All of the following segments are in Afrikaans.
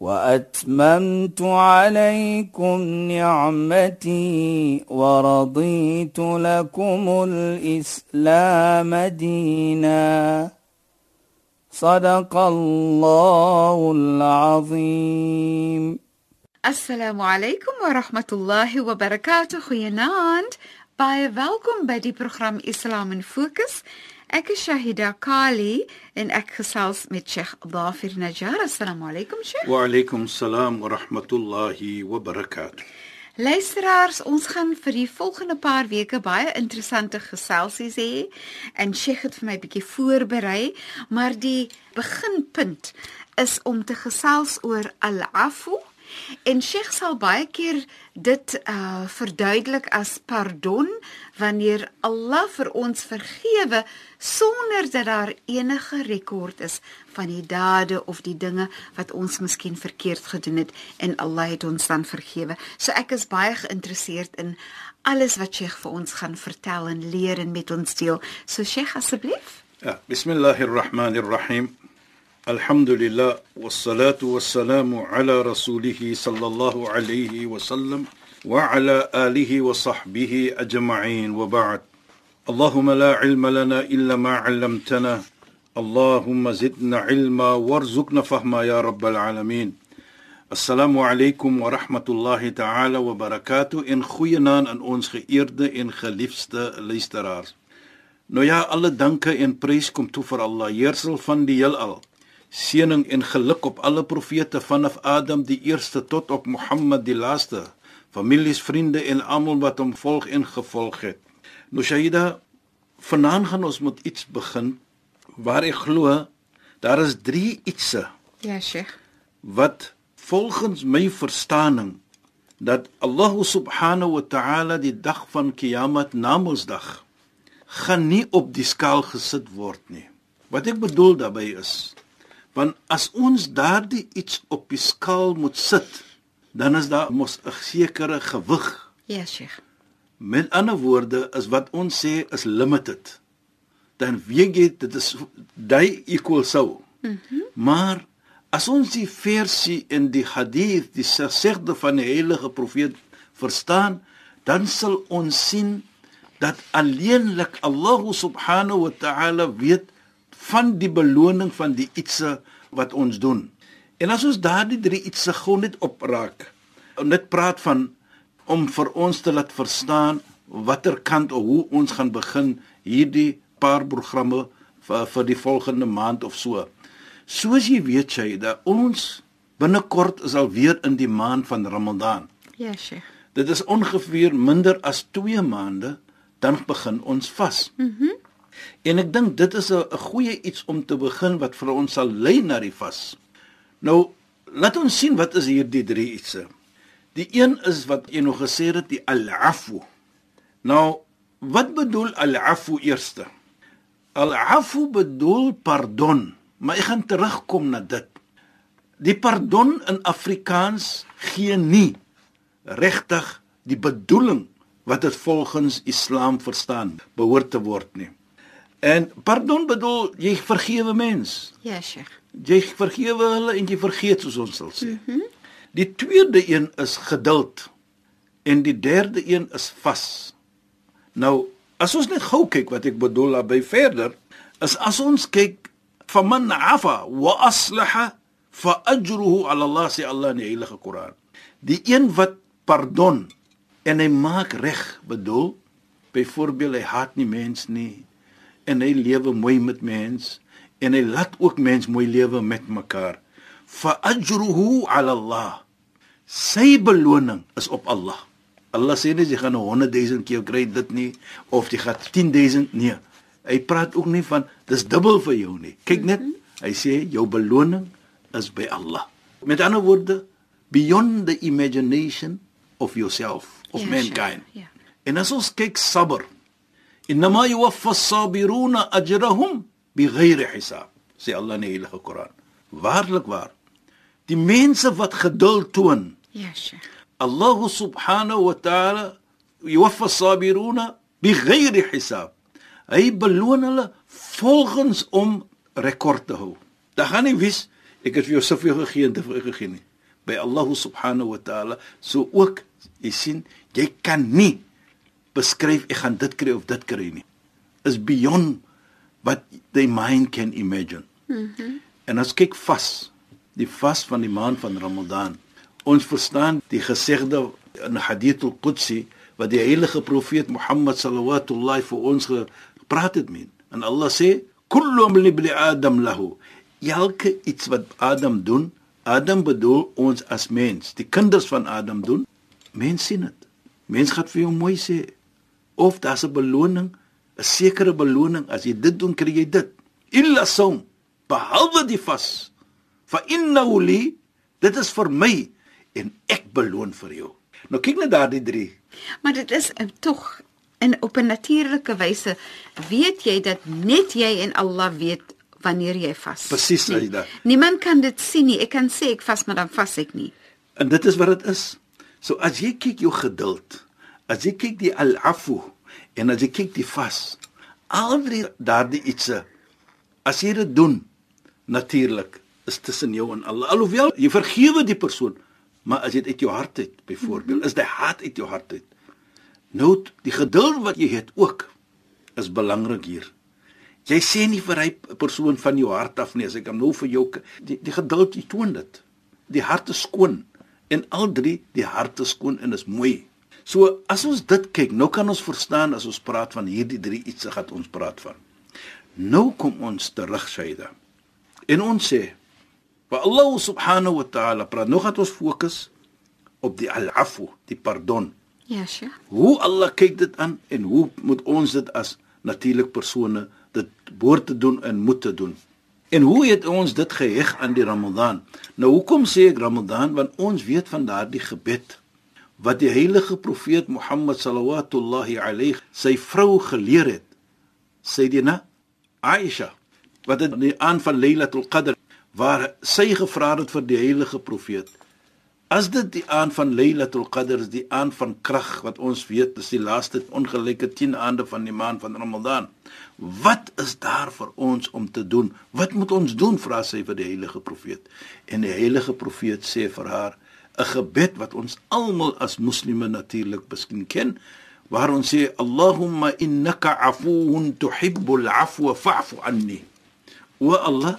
وأتممت عليكم نعمتي ورضيت لكم الإسلام دينا. صدق الله العظيم. السلام عليكم ورحمة الله وبركاته. خيانات باي welcome by the program islam in Ek is Shahida Kali en ek gesels met Sheikh Dafir Najjar. Assalamu alaykum Sheikh. Wa alaykum salaam wa rahmatullahi wa barakatuh. Luisteraars, ons gaan vir die volgende paar weke baie interessante geselsies hê en Sheikh het vir my 'n bietjie voorberei, maar die beginpunt is om te gesels oor al-afu En Sheikh sal baie keer dit uh verduidelik as pardon wanneer Allah vir ons vergewe sonder dat daar enige rekord is van die dade of die dinge wat ons miskien verkeerd gedoen het en Allah het ons dan vergewe. So ek is baie geïnteresseerd in alles wat Sheikh vir ons gaan vertel en leer en met ons deel. So Sheikh asseblief. Ja, bismillahirrahmanirrahim. الحمد لله والصلاة والسلام على رسوله صلى الله عليه وسلم وعلى آله وصحبه أجمعين وبعد اللهم لا علم لنا إلا ما علمتنا اللهم زدنا علما وارزقنا فهما يا رب العالمين السلام عليكم ورحمة الله تعالى وبركاته aan ons geëerde en geliefde luisteraars. Nou ja, alle danke en prys kom toe vir Allah, heersel van die heelal. Seëning en geluk op alle profete vanaf Adam die eerste tot op Mohammed die laaste, families, vriende en almal wat hom volg en gevolg het. Nou Shaida, vanaand gaan ons met iets begin waar ek glo daar is 3 ietsse. Ja, Sheikh. Wat volgens my verstaaning dat Allah subhanahu wa ta'ala die dag van Kiamat Namedsdag gaan nie op die skaal gesit word nie. Wat ek bedoel daarmee is Want as ons daardie iets op die skaal moet sit, dan is daar mos 'n sekere gewig. Ja, Sheikh. Met ander woorde is wat ons sê is limited. Dan weet jy dit is dui equal so. Mhm. Mm maar as ons die versie in die hadith, die gesegde van die heilige profeet verstaan, dan sal ons sien dat alleenlik Allah subhanahu wa ta'ala weet van die beloning van die ietsse wat ons doen. En as ons daardie drie ietsse gou net opraak, net praat van om vir ons te laat verstaan watter kant of hoe ons gaan begin hierdie paar programme vir, vir die volgende maand of so. Soos jy weet jy dat ons binnekort is al weer in die maand van Ramadan. Ja, Sheikh. Dit is ongeveer minder as 2 maande dan begin ons vas. Mhm. Mm En ek dink dit is 'n goeie iets om te begin wat vir ons sal lei na die vas. Nou, laat ons sien wat is hierdie drie ietsse. Die een is wat jy nog gesê het, die al-afu. Nou, wat bedoel al-afu eerste? Al-afu bedoel pardon, maar ek gaan terugkom na dit. Die pardon in Afrikaans gee nie regtig die bedoeling wat dit volgens Islam verstaan behoort te word nie. En pardon bedoel jy vergewe mens. Ja, Sheikh. Jy vergewe hulle en jy vergeet soos ons sal sê. Mm die tweede een is geduld en die derde een is vas. Nou, as ons net gou kyk wat ek bedoel daarby verder, is as ons kyk faman afa wa aslaha fa ajruhu ala Allah si Allah in die heilige Koran. Die een wat pardon en hy maak reg bedoel, byvoorbeeld hy haat nie mens nie, en hy lewe mooi met mens en hy laat ook mens mooi lewe met mekaar. Fa ajruhu ala Allah. Sy beloning is op Allah. Allah sê nie jy gaan 100 000 keer kry dit nie of jy gaan 10 000 nee. Hy praat ook nie van dis dubbel vir jou nie. Kyk net, hy sê jou beloning is by Allah. Met ander woorde, beyond the imagination of yourself of Ja, mankind. Sheikh, Ja. En as ons kyk sabr, inma yuwaffa as-sabiruna ajrahum bighayri hisab, sê Allah in die Heilige Koran. Waarlik waar. Die mense wat geduld toon, Ja, Sheikh. Allah subhanahu wa ta'ala yuwaffa as-sabiruna bighayri hisab. Hy beloon hulle volgens om rekord te hou. Dan gaan nie wys ek het vir jou soveel gegee en te veel gegee nie. By Allah subhanahu wa ta'ala so ook jy sien jy kan nie beskryf ek gaan dit kry of dit kry nie. Is beyond what the mind can imagine. Mm en as kyk vas, die vas van die maand van Ramadan. Ons verstaan die gesegde in Hadith al-Qudsi wat die heilige profeet Mohammed sallallahu vir ons gepraat het met. En Allah sê: "Kullu amali ibn Adam lahu." Elke iets wat Adam doen, Adam bedoel ons as mens, die kinders van Adam doen, mens sien dit. Mens gaan vir jou mooi sê of daar's 'n beloning, 'n sekere beloning as jy dit doen, kry jy dit. Illa som, behalwe die vas. Fa innahu li, dit is vir my en ek beloon vir jou. Nou kyk net daardie drie. Maar dit is uh, tog in op 'n natuurlike wyse weet jy dat net jy en Allah weet wanneer jy vas. Presies, Saida. Niemand kan dit sien nie. Ek kan sê ek vas, maar dan vas ek nie. En dit is wat dit is. So as jy kyk jou geduld, as jy kyk die al-afu en as jy kyk die vas, al drie daardie ietsie as jy dit doen natuurlik is tussen jou en Allah. Alhoewel jy vergewe die persoon, maar as dit uit jou hart uit, byvoorbeeld, is dit haat uit jou hart uit. Nou die geduld wat jy het ook is belangrik hier. Jy sê nie vir hy persoon van jou hart af nie, as ek hom nou vir jou die, die geduld jy toon dit. Die hart is skoon en al drie die hart is skoon en is mooi. So as ons dit kyk, nou kan ons verstaan as ons praat van hierdie drie ietsie wat ons praat van. Nou kom ons terug Shaida. En ons sê wa Allah subhanahu wa ta'ala praat nou gaan ons fokus op die al-afu, die pardon. Ja, Sheikh. Hoe Allah kyk dit aan en hoe moet ons dit as natuurlik persone dit behoort te doen en moet te doen. En hoe het ons dit geheg aan die Ramadan? Nou hoekom sê ek Ramadan? Want ons weet van daardie gebed wat die heilige profeet Mohammed sallallahu alayhi sy vrou geleer het. Sayyidina Aisha wat dit die aan van Lailatul Qadr waar sy gevra het vir die heilige profeet As dit die aan van Lailatul Qadr is, die aan van krag wat ons weet is die laaste ongelyke 10 aande van die maand van Ramadan. Wat is daar vir ons om te doen? Wat moet ons doen? vra sy vir die heilige profeet. En die heilige profeet sê vir haar 'n gebed wat ons almal as moslimme natuurlik miskien ken, waar ons sê Allahumma innaka afuwun tuhibbul afwa fa'fu anni. O Allah,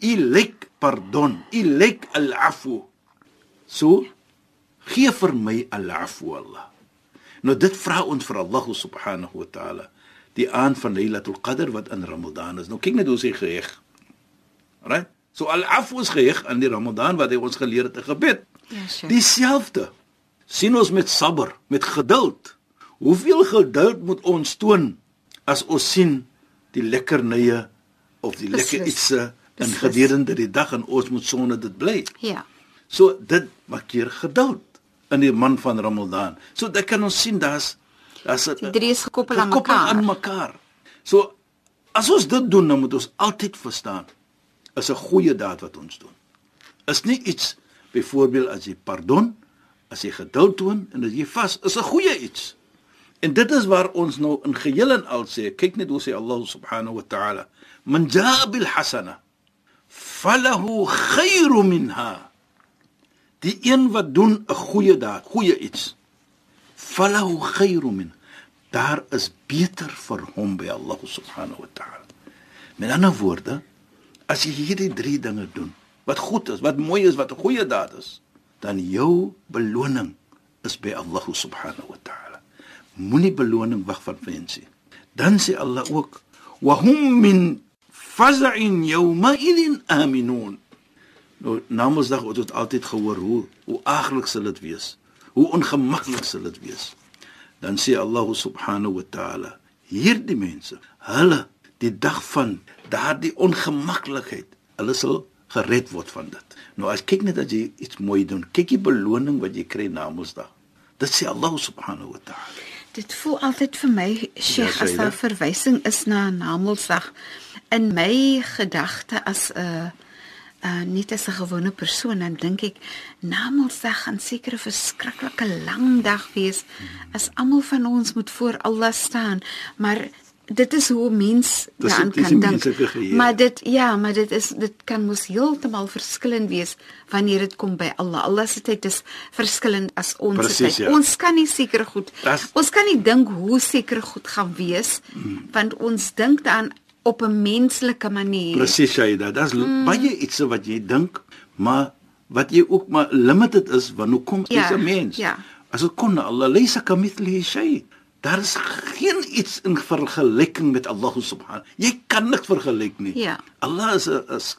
U lyk pardon, U lyk al-afwa So gee vir my al-afwa Allah. Nou dit vra ons vir Allah subhanahu wa ta'ala die aan van Lailatul Qadr wat in Ramadan is. Nou kyk net hoe sy geheg. Right? So al-afwa is geheg aan die Ramadan wat hy ons geleer het 'n gebed. Ja, Sheikh. Dieselfde sien ons met sabr, met geduld. Hoeveel geduld moet ons toon as ons sien die lekkernye of die lekker Beslis. ietsie in Beslis. gedurende die dag en ons moet sonder dit bly. Ja. So dit maak keer geduld in die man van Ramadan. So dit kan ons sien daar's daar's Die drie is gekoppel aan gekoppel mekaar. aan mekaar. So as ons dit doen, dan moet ons altyd verstaan is 'n goeie daad wat ons doen. Is nie iets byvoorbeeld as jy pardon, as jy geduld toon en as jy vas, is 'n goeie iets. En dit is waar ons nou in geheel en al sê, kyk net hoe sê Allah subhanahu wa ta'ala, man jaa bil hasana falahu khairu minha die een wat doen 'n goeie daad, goeie iets. Falahu khairu min. Daar is beter vir hom by Allah subhanahu wa ta'ala. Met ander woorde, as jy hierdie drie dinge doen, wat goed is, wat mooi is, wat 'n goeie daad is, dan jou beloning is by Allah subhanahu wa ta'ala. Moenie beloning wag van mense. Dan sê Allah ook: "Wa hum min faz'in yawma idin aminun." Nou Namedsdag het ons altyd gehoor hoe hoe aaglik sal dit wees. Hoe ongemaklik sal dit wees. Dan sê Allah subhanahu wa ta'ala, hierdie mense, hulle die dag van daardie ongemaklikheid, hulle sal gered word van dit. Nou as kyk net as jy iets mooi doen, kyk die beloning wat jy kry Namedsdag. Dit sê Allah subhanahu wa ta'ala. Dit voel altyd vir my, Sheikh, Ja, as daar dit. verwysing is na Namedsdag in my gedagte as 'n uh nie as 'n gewone persoon dan dink ek Namedsdag gaan seker 'n verskriklike lang dag wees as almal van ons moet voor Allah staan maar dit is hoe mens daaraan kan dink maar dit ja maar dit is dit kan mos heeltemal verskillend wees wanneer dit kom by Allah Allah se tyd is verskillend as ons se Presies, tyd ja. ons kan nie seker goed Das- Ons kan nie dink hoe seker goed gaan wees mm. want ons dink dan op 'n menslike manier. Presies Shaida, dis mm. baie iets wat jy dink, maar wat jy ook maar limited is want hoekom Ja, is 'n mens? ja. As dit kon Allah laysa kamithlihi shay. Daar is geen iets in vergelyking met Allah subhanahu. Jy kan niks vergelyk nie. Ja. Allah is is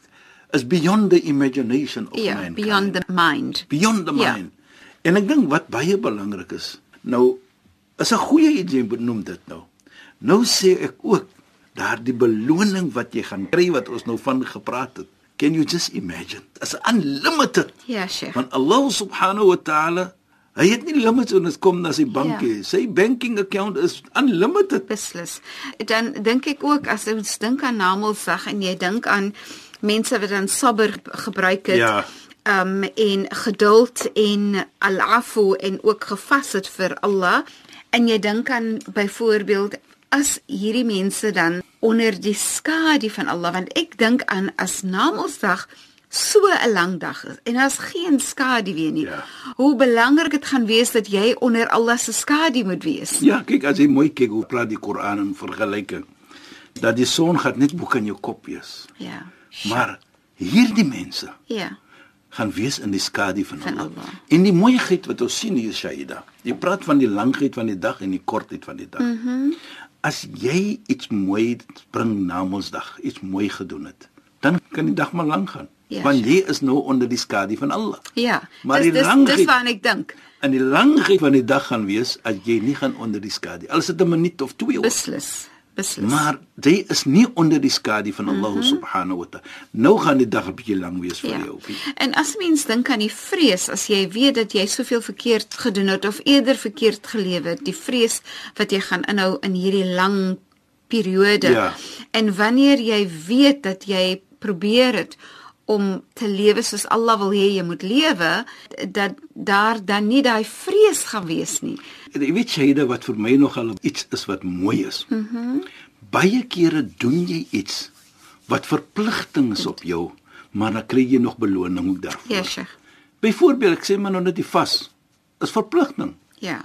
is beyond the imagination of ja, mankind. beyond the mind. beyond the Ja. mind. En ek dink wat baie belangrik is, nou is 'n goeie jy benoem dit nou. Nou sê ek ook daardie beloning wat jy gaan kry wat ons nou van gepraat het. Can you just imagine? It's unlimited. Ja, Sheikh. Want Allah subhanahu wa ta'ala, hy het nie limits en dit kom na sy bank Ja. Sy banking account is unlimited. beslis. Dan dink ek ook as ons dink aan Namedsdag en jy dink aan mense wat dan sabber gebruik het. Ja. Um en geduld en al-afu en ook gevas het vir Allah en jy dink aan byvoorbeeld as hierdie mense dan onder die skadu van Allah want ek dink aan as Namedsdag so 'n lang dag is en daar's geen skadu weer nie. Ja. Hoe belangrik dit gaan wees dat jy onder Allah se skadu moet wees. Ja, kyk as jy mooi kyk hoe praat die Koran in vergelyking. Dat die son gaan net bo kan jou kop wees. Ja. Maar hierdie mense Ja. gaan wees in die skadu van, Van Allah. Allah. En die mooiheid wat ons sien hier Shaida. Jy praat van die langheid van die dag en die kortheid van die dag. Mhm. Mm As jy iets mooi bring na Mondsdag, iets mooi gedoen het, dan kan die dag maar lank gaan. Ja, Want jy is nou onder die skadu van Allah. Ja. Maar dis die dis, langheid- dis waaraan ek dink. En die langheid van die dag gaan wees as jy nie gaan onder die skadu. Al is dit 'n minuut of 2 of Beslis. Beslis. Maar jy is nie onder die skadu van Allah mm -hmm. subhanahu wa ta'ala. Nou gaan die dag 'n bietjie lang wees vir ja. jou. En as mens dink aan die vrees as jy weet dat jy soveel verkeerd gedoen het of eerder verkeerd gelewe het, die vrees wat jy gaan inhou in hierdie lang periode. Ja. En wanneer jy weet dat jy probeer het om te lewe soos Allah wil hê jy moet lewe, dat daar dan nie daai vrees gaan wees nie. Jy weet Shaida wat vir my nogal iets is wat mooi is. Mhm. Mm Baie kere doen jy iets wat verpligting is op jou, maar dan kry jy nog beloning ook daarvoor. Ja, Sheikh. Byvoorbeeld, ek sê maar nou net die vas is verpligting. Ja.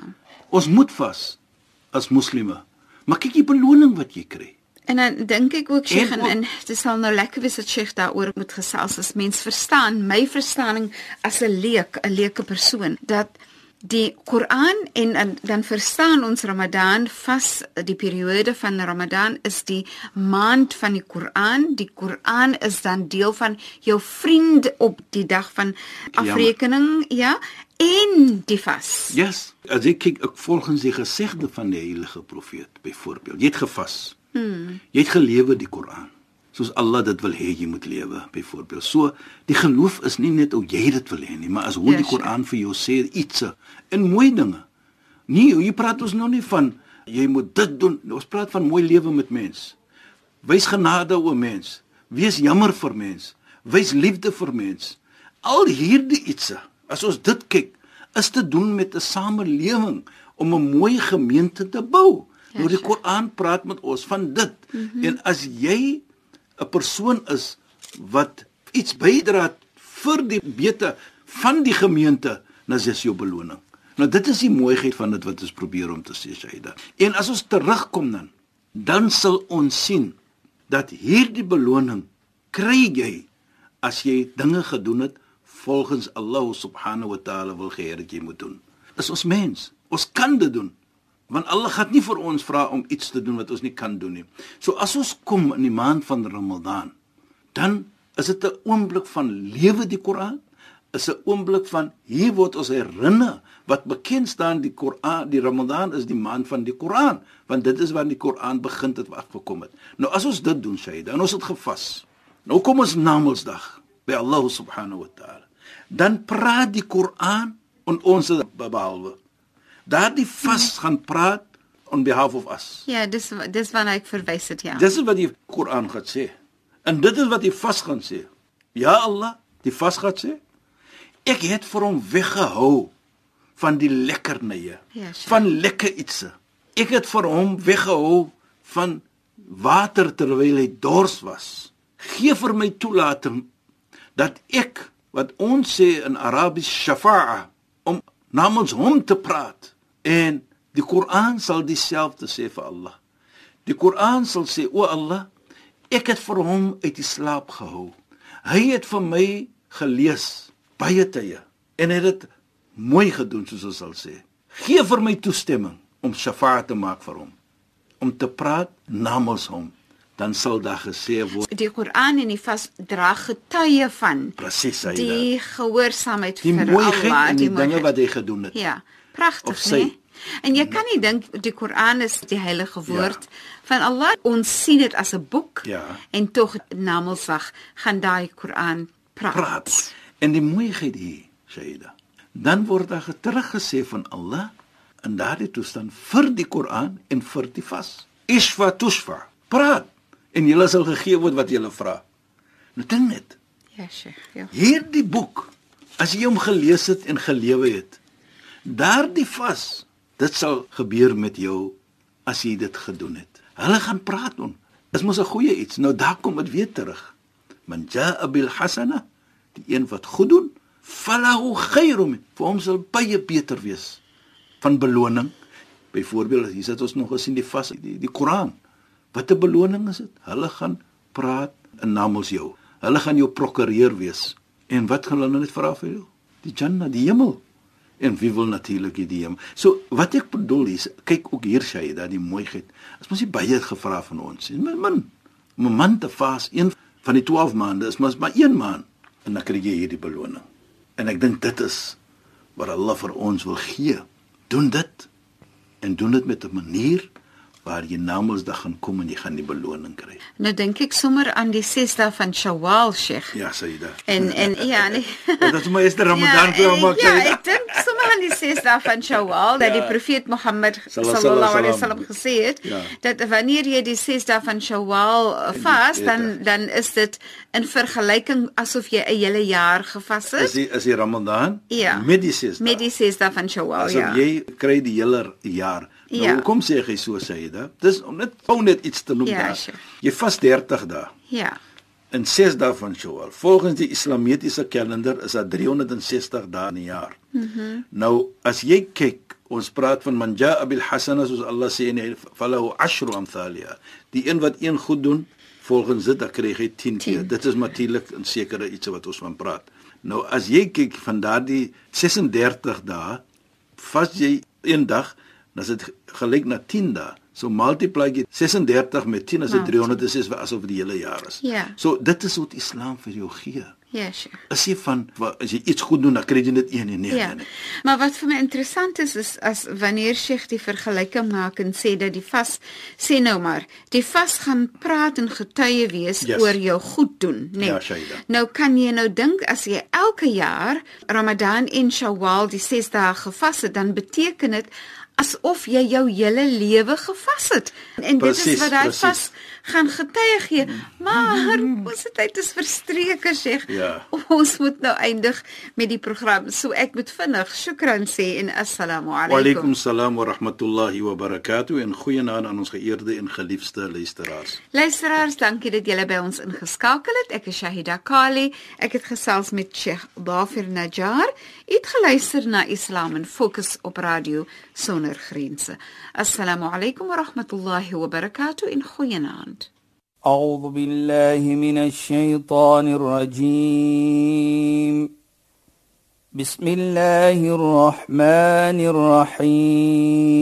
Ons moet vas as moslime. Maar kyk die beloning wat jy kry. En dan dink ek ook Sheikh En en, dit sal nou lekker wees dat Sheikh daaroor moet gesels as mens verstaan my verstaaning as 'n leek, 'n leuke persoon dat die Koran en, en dan verstaan ons Ramadan vas die periode van Ramadan is die maand van die Koran. Die Koran is dan deel van jou vriend op die dag van afrekening, ja, en die vas. Yes, as ek kyk ek volgens die gesegde van die heilige profeet byvoorbeeld. Jy het gevas. Hmm. Jy het gelewe die Koran. Soos Allah dit wil hê jy moet lewe byvoorbeeld. So die geloof is nie net hoe jy dit wil hê nie, maar as hoe Ja, die sure. Koran vir jou sê iets en mooi dinge. Nee, jy praat ons nou nie van jy moet dit doen. Ons praat van mooi lewe met mens. Wys genade o mens. Wees jammer vir mens. Wys liefde vir mens. Al hierdie ietsie, as ons dit kyk, is te doen met 'n samelewing om 'n mooi gemeente te bou. Ja, nou die. Koran praat met ons van dit. Mm -hmm. En as jy 'n persoon is wat iets bydra vir die beter van die gemeente, dan is dit jou beloning. Nou dit is die mooiheid van dit wat ons probeer om te sê Shaida. En as ons terugkom dan, dan sal ons sien dat hierdie beloning kry jy as jy dinge gedoen het volgens Allah subhanahu wa taala wil gee dat jy moet doen. Is ons mens. Ons kan dit doen. Want Allah gaan nie vir ons vra om iets te doen wat ons nie kan doen nie. So as ons kom in die maand van Ramadan, dan is dit 'n oomblik van lewe die Koran, is 'n oomblik van hier word ons herinner wat bekend staan die Koran, die Ramadan is die maand van die Koran, want dit is wanneer die Koran begin het afgekom het. Nou as ons dit doen, Shaida, en ons het gevas. Nou kom ons Namedsdag by Allah subhanahu wa taala. Dan praat die Koran en ons behalwe Daardie vas gaan praat on behalf of us. Ja, dis dis waarna ek verwys het, ja. Dis is wat die Koran gaan sê. En dit is wat die vas gaan sê. Ja Allah, die vas gaan sê. Ek het vir hom weggehou van die lekkernye, Ja, sure. van lekker ietsie. Ek het vir hom weggehou van water terwyl hy dors was. Gee vir my toelating dat ek wat ons sê in Arabies shafa'a om namens hom te praat en die Koran sal dieselfde sê vir Allah. Die Koran sal sê o Allah, ek het vir hom uit die slaap gehou. Hy het vir my gelees baie tye en het dit mooi gedoen soos ons sal sê. Gee vir my toestemming om shafa'a te maak vir hom, om te praat namens hom, dan sal daar gesê word Die Koran en die vas dra getuie van presies hy die, die gehoorsaamheid die vir Allah, en die, dinge mooiheid. wat hy gedoen het. Ja, pragtig, né? En jy kan nie dink die Koran is die heilige woord van Allah. Ons sien dit as 'n boek Ja. en tog namelsag gaan daai Koran praat. praat. En die mooiheid hier, Shaida. Dan word daar teruggesê van Allah in daardie toestand vir die Koran en vir die vas. Ishfa tushfa. Praat en julle sal gegee word wat julle vra. Nou dink net, Ja, Sheikh. Ja. hierdie boek as jy hom gelees het en gelewe het, daardie vas, dit sal gebeur met jou as jy dit gedoen het. Hulle gaan praat on. Dis mos 'n goeie iets. Nou daar kom dit weer terug. Man jaa bil hasana, die een wat goed doen, falahu khairum, vir hom sal baie beter wees van beloning. Byvoorbeeld, hier sit ons nog gesien die vas die, die Koran. Wat 'n beloning is dit? Hulle gaan praat in namens jou. Hulle gaan jou prokureur wees. En wat gaan hulle net vra vir jou? Die Jannah, die hemel. En wie wil natuurlik die hemel? So wat ek bedoel is, kyk ook hier sê dat die mooiheid. As mos baie gevra van ons. En min min. Om 'n man te vas, een van die 12 maande is mos maar een maand en dan kry jy hierdie beloning. En ek dink dit is wat Allah vir ons wil gee. Doen dit en doen dit met 'n manier waar jy namensdag gaan kom en jy gaan die beloning kry. Nou dink ek sommer aan die 6 dae van Shawwal, Sheikh. Ja, Saida. En en ja, nee. Dit is my eerste Ramadan vir hom maak Ja, ek dink aan die 6 dae van Shawwal dat Ja. die profeet Mohammed Sallallahu alaihi wasallam. gesê het Ja. dat wanneer jy die 6 dae van Shawwal uh, vas, dan dan is dit in vergelyking asof jy 'n hele jaar gevas Is het die is die Ramadan Ja. met die ses met die 6 dae van Shawwal, Asof ja. jy kry die hele jaar. Nou Ja. hoekom sê jy so Saida? Dis om net gou net iets te noem Ja, daar. sure. Jy vas 30 dae. Ja. In 6 dae van Shawwal. Volgens die Islamitiese kalender is daar 360 dae in 'n jaar. Mm nou as jy kyk, ons praat van man jaa bil hasana soos Allah sê en falahu ashru amthalia. Die een wat een goed doen, volgens dit dan kry hy 10 keer. Dit is natuurlik 'n sekere iets wat ons van praat. Nou as jy kyk van daardie 36 dae, vas jy een dag, dan is dit gelyk na 10 dae. So multiply jy 36 met 10 as dit Wow. 306 asof dit die hele jaar is. Ja. So dit is wat Islam vir jou gee. Ja, Sheikh. As jy van as jy iets goed doen, dan kry jy dit een en nee, Ja. nee, nee. Maar wat vir my interessant is is as wanneer Sheikh die vergelyking maak en sê dat die vas sê nou maar, die vas gaan praat en getuie wees Yes. oor jou goed doen, né? Ja, Shaida. Nou kan jy nou dink as jy elke jaar Ramadan en Shawwal die 6 dae gevas het, dan beteken dit asof jy jou hele lewe gevas het. En dit Presies, is wat presies. vas gaan getuie gee. Maar ons tyd is verstreke, Sheikh. Ja. Ons moet nou eindig met die program. So ek moet vinnig shukran sê en assalamu Wa alaykum. alaykum salaam wa rahmatullahi wa barakatuh en goeienaand aan ons geëerde en geliefde luisteraars. Luisteraars, dankie dat julle by ons ingeskakel het. Ek is Shahida Kali. Ek het gesels met Sheikh Dafir Najjar. U het geluister na Islam in Fokus op radio sonder grense. Assalamu alaykum wa rahmatullahi wa barakatuh en goeienaand. أعوذ بالله من الشيطان الرجيم بسم الله الرحمن الرحيم